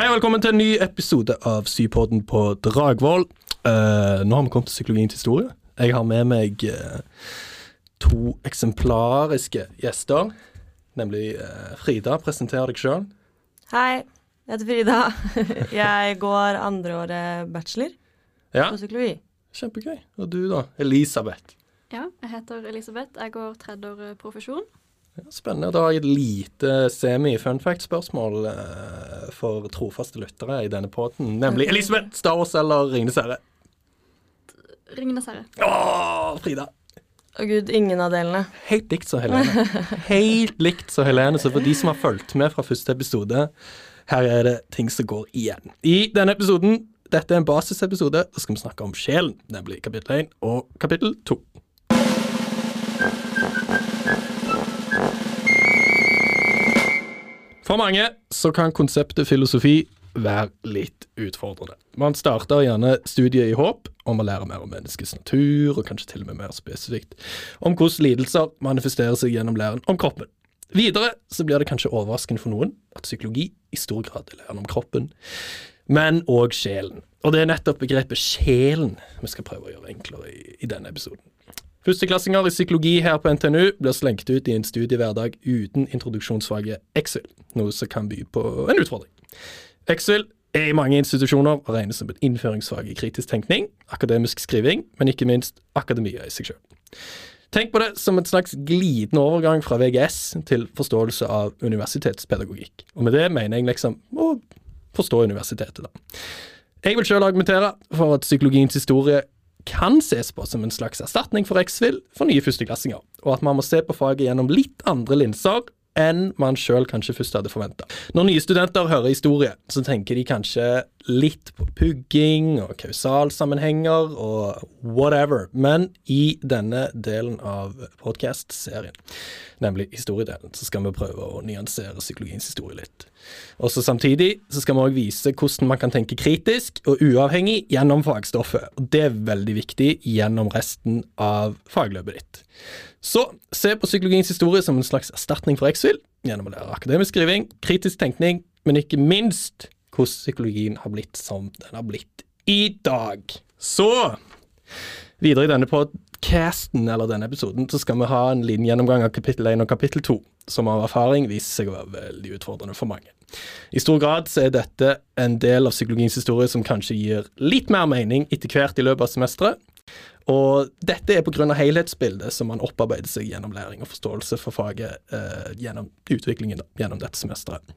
Hei og velkommen til en ny episode av Sypodden på Dragvoll. Uh, nå har vi kommet til psykologien til historie. Jeg har med meg uh, to eksemplariske gjester. Nemlig uh, Frida, presenter deg sjøl. Hei, jeg heter Frida. Jeg går andreåret bachelor Ja, på psykologi. kjempegøy. Og du da, Elisabeth. Ja, jeg heter Elisabeth. Jeg går tredje år profesjon. Ja, spennende. Da har jeg et lite semi-fun fact-spørsmål eh, for trofaste lyttere i denne poden. Nemlig Elisabeth, Star Wars eller Ringenes herre? Ringenes herre. Åh, Frida. Å gud, ingen av delene. Helt likt som Helene. Helt likt som Helene. Så for de som har fulgt med fra første episode, her er det ting som går igjen. I denne episoden, dette er en basisepisode, da skal vi snakke om sjelen, nemlig kapittel 1 og kapittel 2. For mange så kan konseptet filosofi være litt utfordrende. Man starter gjerne studiet i håp om å lære mer om menneskets natur, og kanskje til og med mer spesifikt om hvordan lidelser manifesterer seg gjennom læren om kroppen. Videre så blir det kanskje overraskende for noen at psykologi i stor grad er læren om kroppen, men òg sjelen. Og det er nettopp begrepet sjelen vi skal prøve å gjøre enklere i, i denne episoden. Førsteklassinger i psykologi her på NTNU blir slengt ut i en studiehverdag uten introduksjonsfaget Excel, noe som kan by på en utfordring. Excel er i mange institusjoner og regnes som et innføringsfag i kritisk tenkning, akademisk skriving, men ikke minst akademia i seg sjøl. Tenk på det som en slags glidende overgang fra VGS til forståelse av universitetspedagogikk. Og med det mener jeg liksom å forstå universitetet, da. Jeg vil sjøl argumentere for at psykologiens historie kan ses på som en slags erstatning for X-Fill for nye førsteklassinger, og at man må se på faget gjennom litt andre linser enn man sjøl kanskje først hadde forventa. Når nye studenter hører historie, så tenker de kanskje litt på pugging og kausalsammenhenger og whatever, men i denne delen av podcast-serien, nemlig historiedelen, så skal vi prøve å nyansere psykologiens historie litt. Og så Samtidig så skal vi òg vise hvordan man kan tenke kritisk og uavhengig gjennom fagstoffet. og Det er veldig viktig gjennom resten av fagløpet ditt. Så se på psykologiens historie som en slags erstatning for X-Fill, gjennom å lære akademisk skriving, kritisk tenkning, men ikke minst hvordan psykologien har blitt som den har blitt i dag. Så videre i denne podcasten, eller denne episoden, så skal vi ha en liten gjennomgang av kapittel 1 og kapittel 2, som av erfaring viser seg å være veldig utfordrende for mange. I stor grad så er dette en del av psykologiens historie som kanskje gir litt mer mening etter hvert i løpet av semesteret. Og dette er pga. helhetsbildet som man opparbeider seg gjennom læring og forståelse for faget eh, gjennom utviklingen da, gjennom dette semesteret.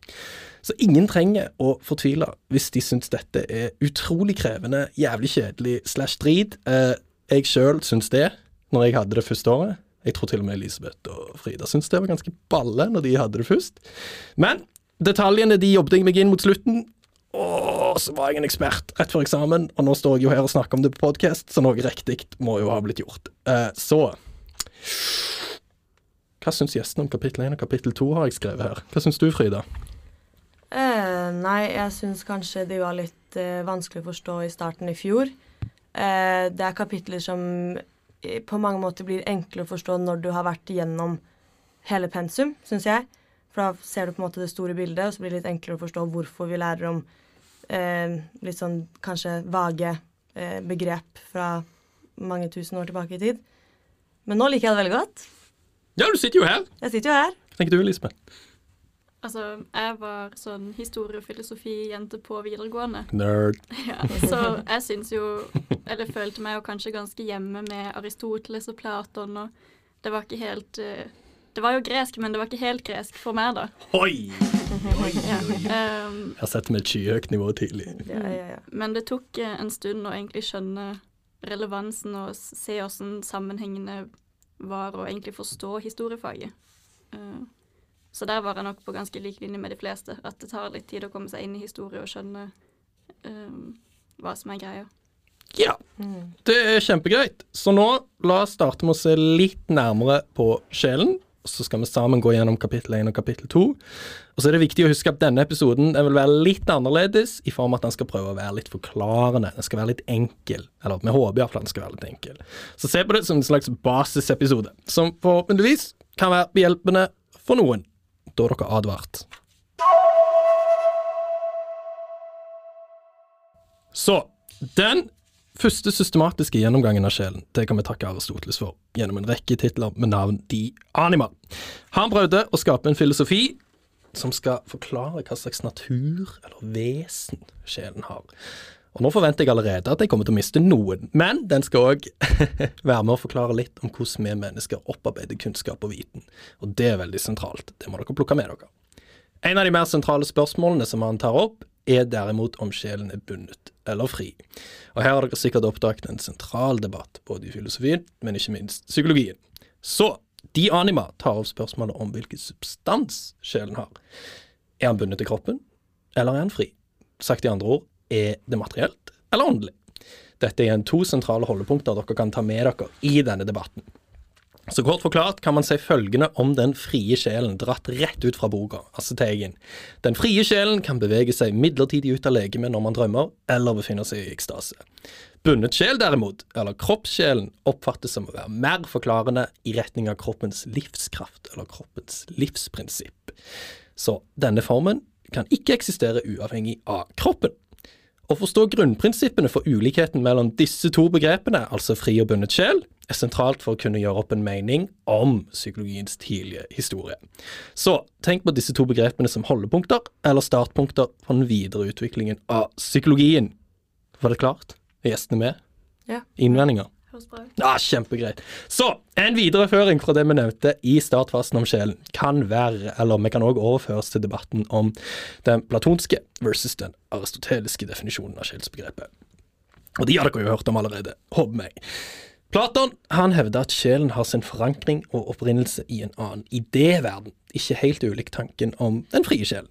Så ingen trenger å fortvile hvis de syns dette er utrolig krevende, jævlig kjedelig slash drit. Eh, jeg sjøl syns det når jeg hadde det første året. Jeg tror til og med Elisabeth og Frida syntes det var ganske balle når de hadde det først. Men detaljene de jobbet jeg meg inn mot slutten. Og så var jeg en ekspert rett før eksamen, og nå står jeg jo her og snakker om det på podkast, så noe riktig må jo ha blitt gjort. Eh, så Hva syns gjestene om kapittel 1 og kapittel 2, har jeg skrevet her. Hva syns du, Frida? Eh, nei, jeg syns kanskje de var litt eh, vanskelig å forstå i starten i fjor. Eh, det er kapitler som på mange måter blir enklere å forstå når du har vært igjennom hele pensum, syns jeg. For da ser du på en måte det store bildet, og så blir det litt enklere å forstå hvorfor vi lærer om eh, litt sånn kanskje vage eh, begrep fra mange tusen år tilbake i tid. Men nå liker jeg det veldig godt. Ja, du sitter jo her. Jeg sitter jo her. Hva tenker du, Elisabeth? Altså, jeg var sånn historie- og filosofi-jente på videregående. Nerd. Ja, så jeg syns jo Eller følte meg jo kanskje ganske hjemme med Aristoteles og Platon, og det var ikke helt eh, Det var jo gresk, men det var ikke helt gresk for meg, da. Oi! Ja. Um, Jeg setter meg et skyhøyt nivå tidlig. Ja, ja, ja. men det tok eh, en stund å egentlig skjønne relevansen og se åssen sammenhengene var, og egentlig forstå historiefaget. Eh, så der var jeg nok på ganske lik linje med de fleste. At det tar litt tid å komme seg inn i historie og skjønne um, hva som er greia. Ja, det er kjempegreit. Så nå la oss starte med å se litt nærmere på sjelen. Så skal vi sammen gå gjennom kapittel 1 og kapittel 2. Og så er det viktig å huske at denne episoden den vil være litt annerledes, i form av at den skal prøve å være litt forklarende. Den skal være litt enkel. Eller vi håper iallfall den skal være litt enkel. Så se på det som en slags basisepisode, som forhåpentligvis kan være behjelpende for noen. Da er dere advart. Så, den første systematiske gjennomgangen av sjelen, det kan vi takke Aristoteles for, gjennom en rekke titler med navn De Anima. Han prøvde å skape en filosofi som skal forklare hva slags natur eller vesen sjelen har. Og nå forventer jeg allerede at jeg kommer til å miste noen, men den skal òg være med å forklare litt om hvordan vi mennesker opparbeider kunnskap og viten. Og det er veldig sentralt. Det må dere plukke med dere. En av de mer sentrale spørsmålene som han tar opp, er derimot om sjelen er bundet eller fri. Og her har dere sikkert oppdaget en sentral debatt, både i filosofien, men ikke minst psykologien. Så de anima tar opp spørsmålet om hvilken substans sjelen har. Er han bundet til kroppen, eller er han fri? Sagt i andre ord, er det materielt eller åndelig? Dette er to sentrale holdepunkter dere kan ta med dere i denne debatten. Så kort forklart kan man si følgende om den frie sjelen, dratt rett ut fra boka, altså. Den frie sjelen kan bevege seg midlertidig ut av legemet når man drømmer, eller befinner seg i ekstase. Bundet sjel, derimot, eller kroppssjelen, oppfattes som å være mer forklarende i retning av kroppens livskraft, eller kroppens livsprinsipp. Så denne formen kan ikke eksistere uavhengig av kroppen. Å forstå grunnprinsippene for ulikheten mellom disse to begrepene, altså fri og bundet sjel, er sentralt for å kunne gjøre opp en mening om psykologiens tidlige historie. Så tenk på disse to begrepene som holdepunkter, eller startpunkter for den videre utviklingen av psykologien. Var det klart? Er gjestene med? Ja. Innvendinger? Høres. Ja, Kjempegreit. Så, en videreføring fra det vi nevnte i startfasen om sjelen, kan være, eller vi kan òg overføres til debatten om den platonske versus den aristoteliske definisjonen av sjelsbegrepet. Og de har dere jo hørt om allerede, håper meg. Platon han hevder at sjelen har sin forankring og opprinnelse i en annen idéverden, ikke helt ulik tanken om den frie sjelen.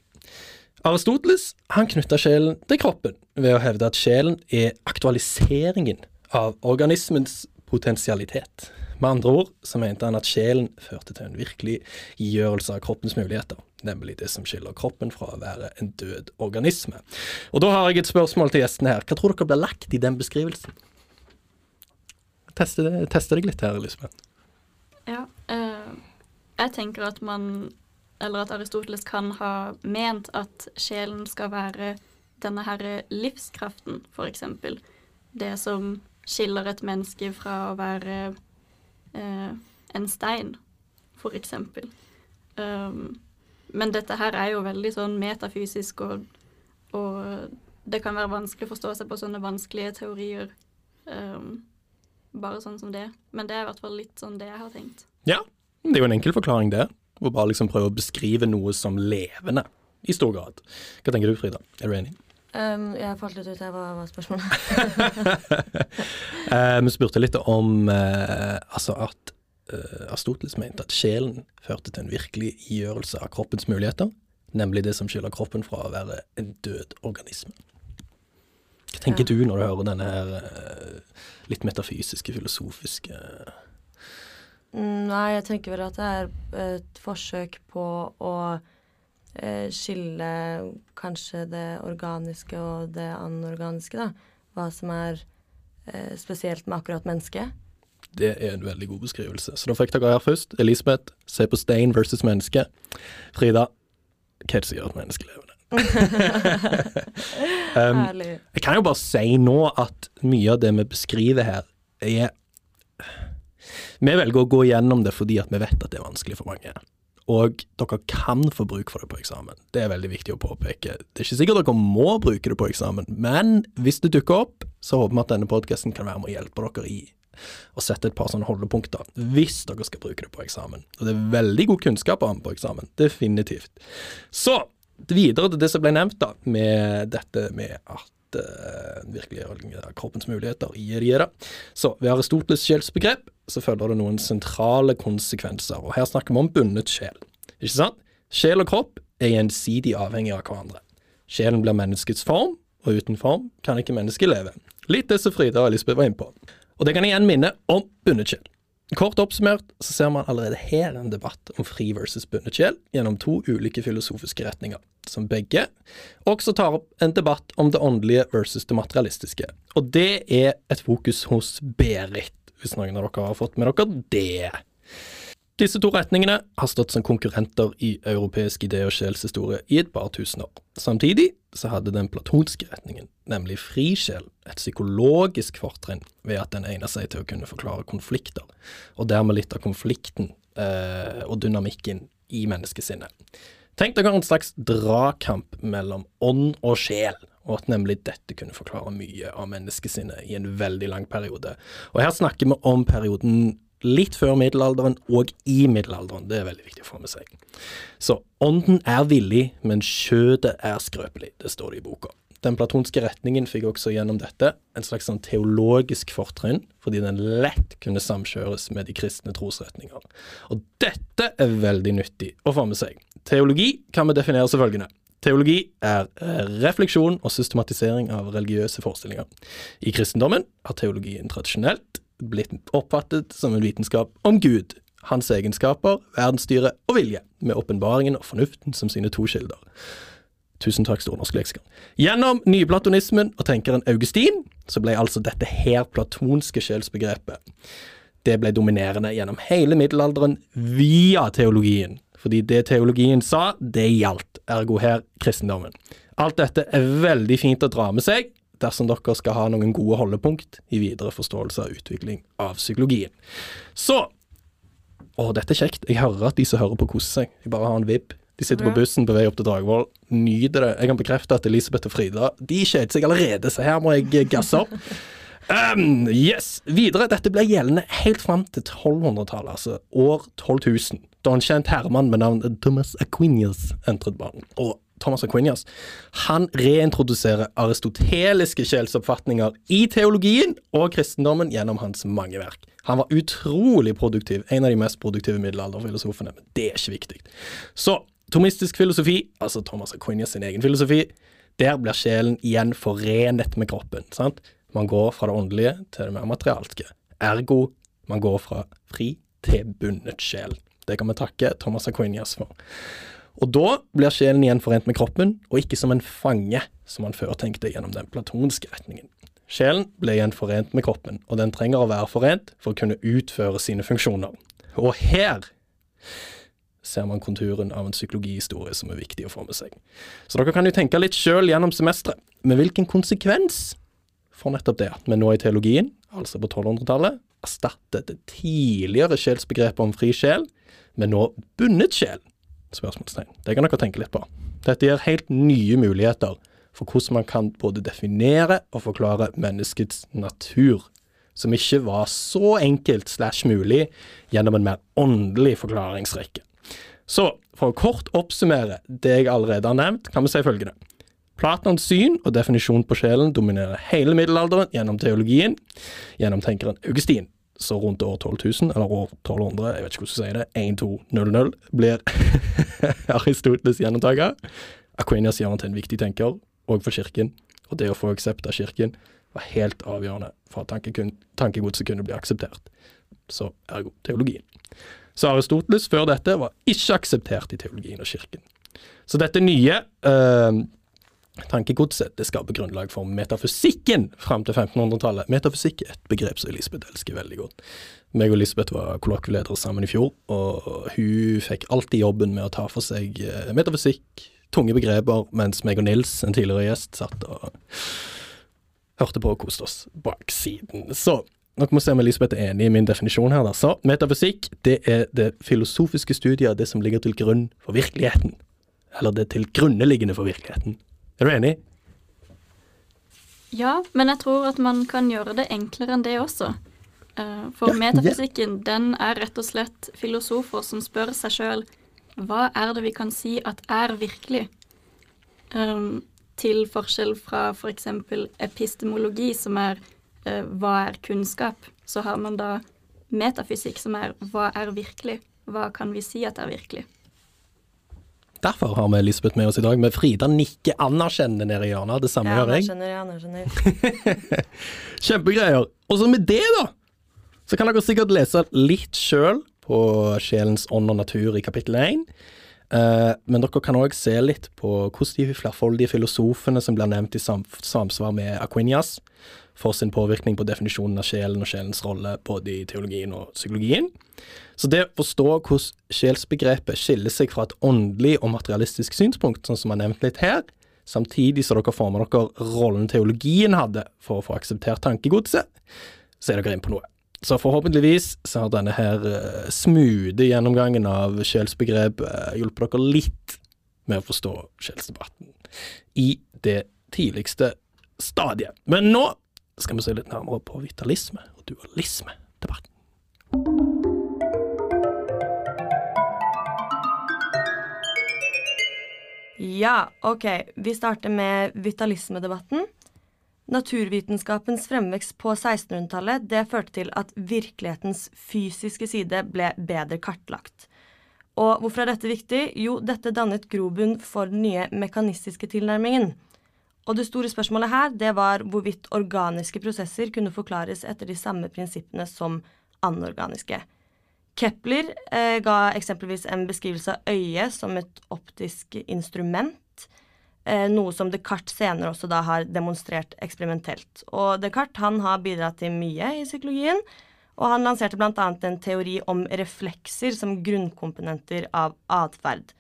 Aristoteles han knytta sjelen til kroppen ved å hevde at sjelen er aktualiseringen av organismens potensialitet. Med andre ord så mente han at sjelen førte til en virkelig gjørelse av kroppens muligheter, nemlig det som skiller kroppen fra å være en død organisme. Og da har jeg et spørsmål til gjestene her. Hva tror dere blir lagt i den beskrivelsen? Teste, deg litt her, Elisabeth. Ja. eh, jeg tenker at man Eller at Aristoteles kan ha ment at sjelen skal være denne her livskraften, eksempel. Det som skiller et menneske fra å være eh, en stein, for eksempel. Um, men dette her er jo veldig sånn metafysisk, og, og det kan være vanskelig å forstå seg på sånne vanskelige teorier. Um, bare sånn som det. Men det er i hvert fall litt sånn det jeg har tenkt. Ja, det er jo en enkel forklaring, det. Å bare liksom prøve å beskrive noe som levende, i stor grad. Hva tenker du, Frida? Er du enig? Um, jeg falt litt ut her. Hva var spørsmålet? Vi Vi spurte litt om uh, altså at uh, Aristoteles mente at sjelen førte til en virkelig gjørelse av kroppens muligheter, nemlig det som skiller kroppen fra å være en død organisme. Hva tenker Ja. du når du hører denne her uh, litt metafysiske, filosofiske Mm, Nei, jeg tenker vel at det er et forsøk på å eh, skille kanskje det organiske og det anorganiske, da. Hva som er eh, spesielt med akkurat mennesket. Det er en veldig god beskrivelse. Så da fikk dere her først. Elisabeth, se på stein versus menneske. Frida, hva er det som gjør et menneske levende? um. Jeg kan jo bare si nå at mye av det vi beskriver her, er Vi velger å gå gjennom det fordi at vi vet at det er vanskelig for mange. Og dere kan få bruk for det på eksamen. Det er veldig viktig å påpeke. Det er ikke sikkert dere må bruke det på eksamen, men hvis det dukker opp, så håper vi at denne podkasten kan være med å hjelpe dere i å sette et par sånne holdepunkter hvis dere skal bruke det på eksamen. Og det er veldig god kunnskap om på eksamen. Definitivt. Så videre til det som ble nevnt, da, med dette med at uh, virkeliggjøring av kroppens muligheter i det. Så ved Aristoteles sjelsbegrep så følger det noen sentrale konsekvenser, og her snakker vi om bundet sjel. Ikke sant? Sjel og kropp er gjensidig avhengig av hverandre. Sjelen blir menneskets form, og uten form kan ikke mennesket leve. Litt det som Frida og Elisabeth var inne på. Og det kan igjen minne om bundet sjel. Kort oppsummert så ser man allerede her en debatt om fri versus bundet sjel gjennom to ulike filosofiske retninger, som begge også tar opp en debatt om det åndelige versus det materialistiske. Og det er et fokus hos Berit, hvis noen av dere har fått med dere det. Disse to retningene har stått som konkurrenter i europeisk idé- og sjelshistorie i et par tusen år. Samtidig så hadde den platonske retningen, nemlig frisjel, et psykologisk fortrinn ved at den egner seg til å kunne forklare konflikter, og dermed litt av konflikten eh, og dynamikken i menneskesinnet. Tenk dere en slags dragkamp mellom ånd og sjel, og at nemlig dette kunne forklare mye av menneskesinnet i en veldig lang periode. Og her snakker vi om perioden litt før middelalderen og i middelalderen. Det er veldig viktig å få med seg. Så ånden er villig, men kjødet er skrøpelig. Det står det i boka. Den platonske retningen fikk også gjennom dette en slags sånn teologisk fortrinn, fordi den lett kunne samkjøres med de kristne trosretninger. Og dette er veldig nyttig å få med seg. Teologi kan vi definere som følgende. Teologi er eh, refleksjon og systematisering av religiøse forestillinger. I kristendommen har teologien tradisjonelt blitt oppfattet som en vitenskap om Gud, hans egenskaper, verdensstyre og vilje, med åpenbaringen og fornuften som sine to kilder. Tusen takk, Store norske leksikon. Gjennom nyplatonismen og tenkeren Augustin så ble altså dette her platonske sjelsbegrepet det ble dominerende gjennom hele middelalderen via teologien. Fordi det teologien sa, det gjaldt, ergo her kristendommen. Alt dette er veldig fint å dra med seg, dersom dere skal ha noen gode holdepunkt i videre forståelse av utvikling av psykologien. Så Å, dette er kjekt. Jeg hører at de som hører på, koser seg. De bare har en vibb. De sitter på bussen på vei opp til Dragvoll, nyter det. Jeg kan bekrefte at Elisabeth og Frida de kjeder seg allerede, så her må jeg gasse opp. Um, yes. Videre, dette ble gjeldende helt fram til 1200-tallet, altså år 12 000, da en kjent herremann med navn Thomas Aquinius entret banen. Og Thomas Aquinius han reintroduserer aristoteliske sjelsoppfatninger i teologien og kristendommen gjennom hans mange verk. Han var utrolig produktiv, en av de mest produktive middelalderfilosofene, men det er ikke viktig. Så tomistisk filosofi, altså Thomas Aquinius sin egen filosofi, der blir sjelen igjen forenet med kroppen. sant? Man går fra det åndelige til det mer materialske. Ergo, man går fra fri til bundet sjel. Det kan vi takke Thomas Aquinas for. Og da blir sjelen igjen forent med kroppen, og ikke som en fange, som man før tenkte gjennom den platonske retningen. Sjelen ble igjen forent med kroppen, og den trenger å være forent for å kunne utføre sine funksjoner. Og her ser man konturen av en psykologihistorie som er viktig å få med seg. Så dere kan jo tenke litt sjøl gjennom semesteret. Men hvilken konsekvens får nettopp det at vi nå i teologien, altså på 1200-tallet, erstattet det tidligere sjelsbegrepet om fri sjel med nå bundet sjel? Spørsmålstegn. Det kan dere tenke litt på. Dette gir helt nye muligheter for hvordan man kan både definere og forklare menneskets natur, som ikke var så enkelt slash mulig gjennom en mer åndelig forklaringsrekke. Så for å kort oppsummere det jeg allerede har nevnt, kan vi si følgende. Platons syn og definisjon på sjelen dominerer hele middelalderen gjennom teologien, gjennom tenkeren Augustin så rundt år 12 000, eller år 1200, jeg vet ikke hvordan du sier det, 1200, blir Aristoteles gjennomtaker. Aquinas gjør han til en viktig tenker, òg for kirken, og det å få aksept av kirken var helt avgjørende for at tankegodset kunne bli akseptert. Så ergo teologien. Så Aristoteles før dette var ikke akseptert i teologien og kirken. Så dette nye øh, Tankegodset det skaper grunnlag for metafysikken fram til 1500-tallet. Metafysikk er et begrep som Elisabeth elsker veldig godt. Meg og Elisabeth var kollokvieledere sammen i fjor, og hun fikk alltid jobben med å ta for seg eh, metafysikk, tunge begreper, mens meg og Nils, en tidligere gjest, satt og hørte på og koste oss bak siden. Så dere må se om Elisabeth er enig i min definisjon her. Da. Så metafysikk det er det filosofiske studiet av det som ligger til grunn for virkeligheten. Eller det til grunneliggende for virkeligheten. Er du enig? Ja, men jeg tror at man kan gjøre det enklere enn det også. Eh, for ja, metafysikken, ja. den er rett og slett filosofer som spør seg sjøl hva er det vi kan si at er virkelig? Um, til forskjell fra f.eks. For epistemologi, som er uh, hva er kunnskap, så har man da metafysikk, som er hva er virkelig? Hva kan vi si at er virkelig? Derfor har vi Elisabeth med oss i dag. Med Frida nikker anerkjennende nede i hjørnet. Det samme gjør jeg. Ja, jeg anerkjenner. Kjempegreier. Og så med det, da, så kan dere sikkert lese litt sjøl på Sjelens ånd og natur i kapittel 1. Uh, men dere kan òg se litt på hvordan de flerfoldige filosofene som blir nevnt i sam samsvar med Aquinias, får sin påvirkning på definisjonen av sjelen og sjelens rolle både i teologien og psykologien. Så det å forstå hvordan sjelsbegrepet skiller seg fra et åndelig og materialistisk synspunkt, sånn som er nevnt litt her, samtidig som dere former dere rollen teologien hadde for å få akseptert tankegodset, så er dere inne på noe. Så forhåpentligvis så har denne her uh, smoothe gjennomgangen av sjelsbegrep uh, hjulpet dere litt med å forstå sjelsdebatten i det tidligste stadiet. Men nå skal vi se litt nærmere på vitalisme og dualisme-debatten. Ja, OK. Vi starter med vitalismedebatten. Naturvitenskapens fremvekst på 1600-tallet det førte til at virkelighetens fysiske side ble bedre kartlagt. Og hvorfor er dette viktig? Jo, dette dannet grobunn for den nye mekanistiske tilnærmingen. Og det store spørsmålet her, det var hvorvidt organiske prosesser kunne forklares etter de samme prinsippene som anorganiske. Kepler eh, ga eksempelvis en beskrivelse av øyet som et optisk instrument, noe som Descartes senere også da har demonstrert eksperimentelt. Og Descartes han har bidratt til mye i psykologien, og han lanserte bl.a. en teori om reflekser som grunnkomponenter av atferd.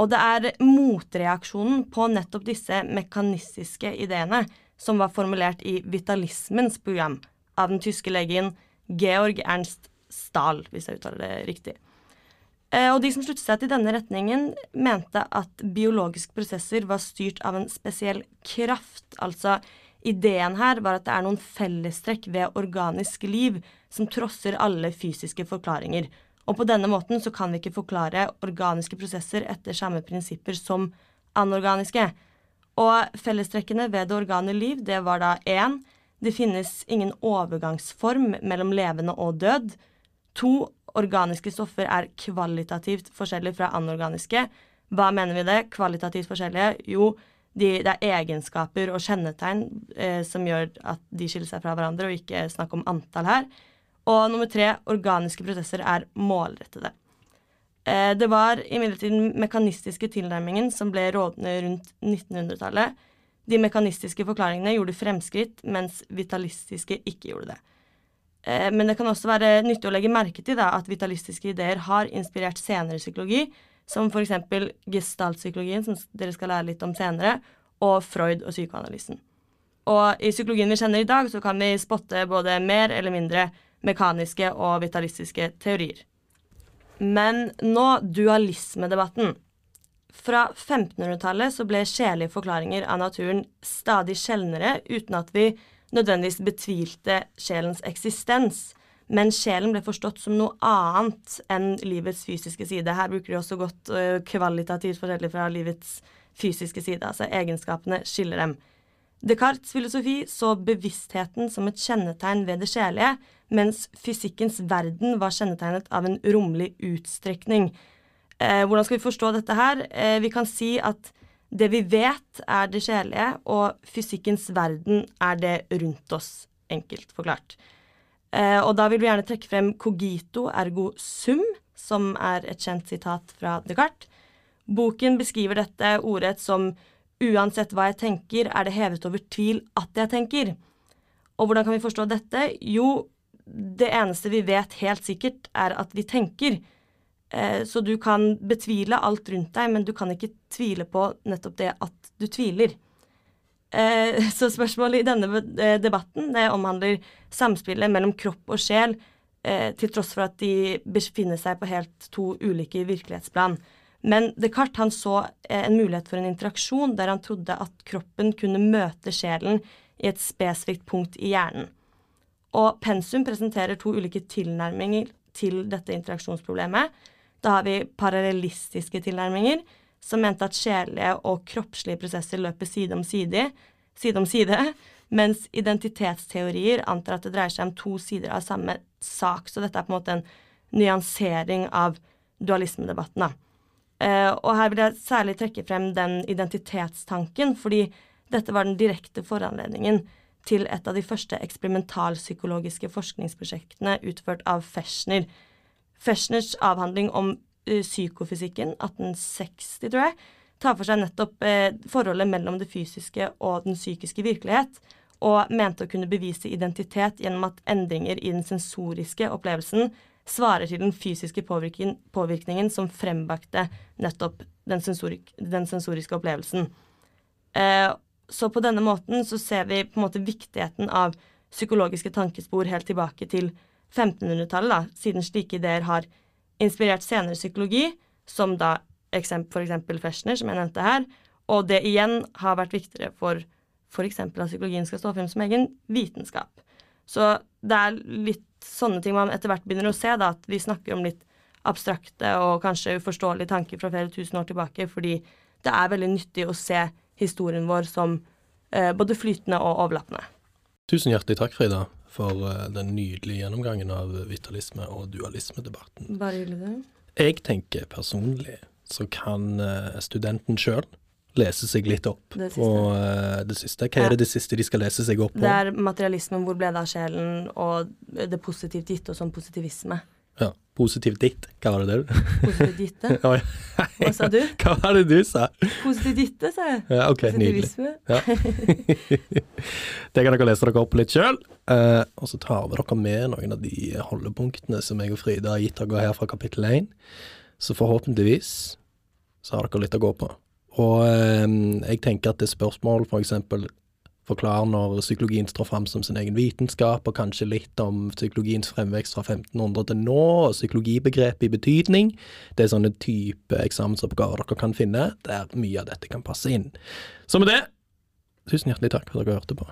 Og det er motreaksjonen på nettopp disse mekanistiske ideene som var formulert i vitalismens program av den tyske legen Georg Ernst Stahl, hvis jeg uttaler det riktig. Eh, og de som sluttet seg til denne retningen, mente at biologiske prosesser var styrt av en spesiell kraft. Altså ideen her var at det er noen fellestrekk ved organisk liv som trosser alle fysiske forklaringer. Og på denne måten så kan vi ikke forklare organiske prosesser etter samme prinsipper som anorganiske. Og fellestrekkene ved det organe liv, det var da én det finnes ingen overgangsform mellom levende og død. To, organiske stoffer er kvalitativt forskjellige fra anorganiske. Hva mener vi det? Kvalitativt forskjellige? Jo, de, det er egenskaper og kjennetegn eh, som gjør at de skiller seg fra hverandre, og ikke snakk om antall her. Og nummer tre, organiske prosesser er målrettede. Eh, det var imidlertid den mekanistiske tilnærmingen som ble rådende rundt 1900-tallet. De mekanistiske forklaringene gjorde fremskritt, mens vitalistiske ikke gjorde det. Eh, men det kan også være nyttig å legge merke til da, at vitalistiske ideer har inspirert senere psykologi, som f.eks. gestaltpsykologien, som dere skal lære litt om senere, og Freud og psykoanalysen. Og i psykologien vi kjenner i dag, så kan vi spotte både mer eller mindre mekaniske og vitalistiske teorier. Men nå dualismedebatten. Fra 1500-tallet så ble sjelige forklaringer av naturen stadig sjeldnere, uten at vi nødvendigvis betvilte sjelens eksistens. Men sjelen ble forstått som noe annet enn livets fysiske side. Her bruker de også godt uh, kvalitativt forskjellig fra livets fysiske side. Altså egenskapene skiller dem. Descartes' filosofi så bevisstheten som et kjennetegn ved det sjelige, mens fysikkens verden var kjennetegnet av en romlig utstrekning. Eh, hvordan skal vi forstå dette her? Eh, vi kan si at det vi vet, er det sjelige, og fysikkens verden er det rundt oss, enkelt forklart. Eh, og da vil vi gjerne trekke frem cogito ergo sum, som er et kjent sitat fra Descartes. Boken beskriver dette ordrett som uansett hva jeg tenker, er det hevet over tvil at jeg tenker. Og hvordan kan vi forstå dette? Jo, det eneste vi vet helt sikkert, er at vi tenker. Eh, så du kan betvile alt rundt deg, men du kan ikke tvile på nettopp det at du tviler. Eh, så spørsmålet i denne eh, debatten det omhandler samspillet mellom kropp og sjel, til tross for at de befinner seg på helt to ulike virkelighetsplan. Men Descartes han så en mulighet for en interaksjon der han trodde at kroppen kunne møte sjelen i et spesifikt punkt i hjernen. Og pensum presenterer to ulike tilnærminger til dette interaksjonsproblemet. Da har vi parallellistiske tilnærminger, som mente at sjelelige og kroppslige prosesser løper side om side, side om side, mens identitetsteorier antar at det dreier seg om to sider av samme sak. Så dette er på en måte en nyansering av dualismedebatten. Da. Uh, og her vil jeg særlig trekke frem den identitetstanken, fordi dette var den direkte foranledningen til et av de første eksperimentalpsykologiske forskningsprosjektene utført av Feshner Feshners avhandling om uh, psykofysikken, 1860, tror jeg, tar for seg nettopp uh, forholdet mellom det fysiske og den psykiske virkelighet, og mente å kunne bevise identitet gjennom at endringer i den sensoriske opplevelsen svarer til den fysiske påvirkningen, påvirkningen som frembakte nettopp den, sensorik, den, sensoriske opplevelsen. Eh, så på denne måten så ser vi på en måte viktigheten av psykologiske tankespor helt tilbake til 1500-tallet, da, siden slike ideer har inspirert senere psykologi, som da for eksempel Feshner, som jeg nevnte her, og det igjen har vært viktigere for f.eks. at psykologien skal stå frem som egen vitenskap. Så det er litt sånne ting man etter hvert begynner å se, da, at vi snakker om litt abstrakte og kanskje uforståelige tanker fra flere tusen år tilbake, fordi det er veldig nyttig å se historien vår som eh, både flytende og overlappende. Tusen hjertelig takk, Frida, for uh, den nydelige gjennomgangen av vitalisme- og dualismedebatten. Bare hyggelig, det. Jeg tenker personlig så kan uh, studenten sjøl lese seg litt opp det på uh, det siste. Hva er det det siste de skal lese seg opp på? Det er materialismen, hvor ble det av sjelen, og det positivt gitte, og sånn positivisme. Ja. Positivt ditt, hva var det du? Positivt ditte? Hva sa du? Hva var det du sa? Positivt ditte, sa jeg. Ja, ok, Positivisme. Ja. det kan dere lese dere opp litt sjøl. Eh, og så tar vi dere med noen av de holdepunktene som jeg og Frida har gitt dere her fra kapittel 1. Så forhåpentligvis så har dere litt å gå på. Og eh, jeg tenker at det er spørsmål, eksempel forklare når psykologien står fram som sin egen vitenskap, og kanskje litt om psykologiens fremvekst fra 1500 til nå, og psykologibegrepet i betydning. Det er sånne type eksamensoppgaver dere kan finne, der mye av dette kan passe inn. Så med det, tusen hjertelig takk for at dere hørte på.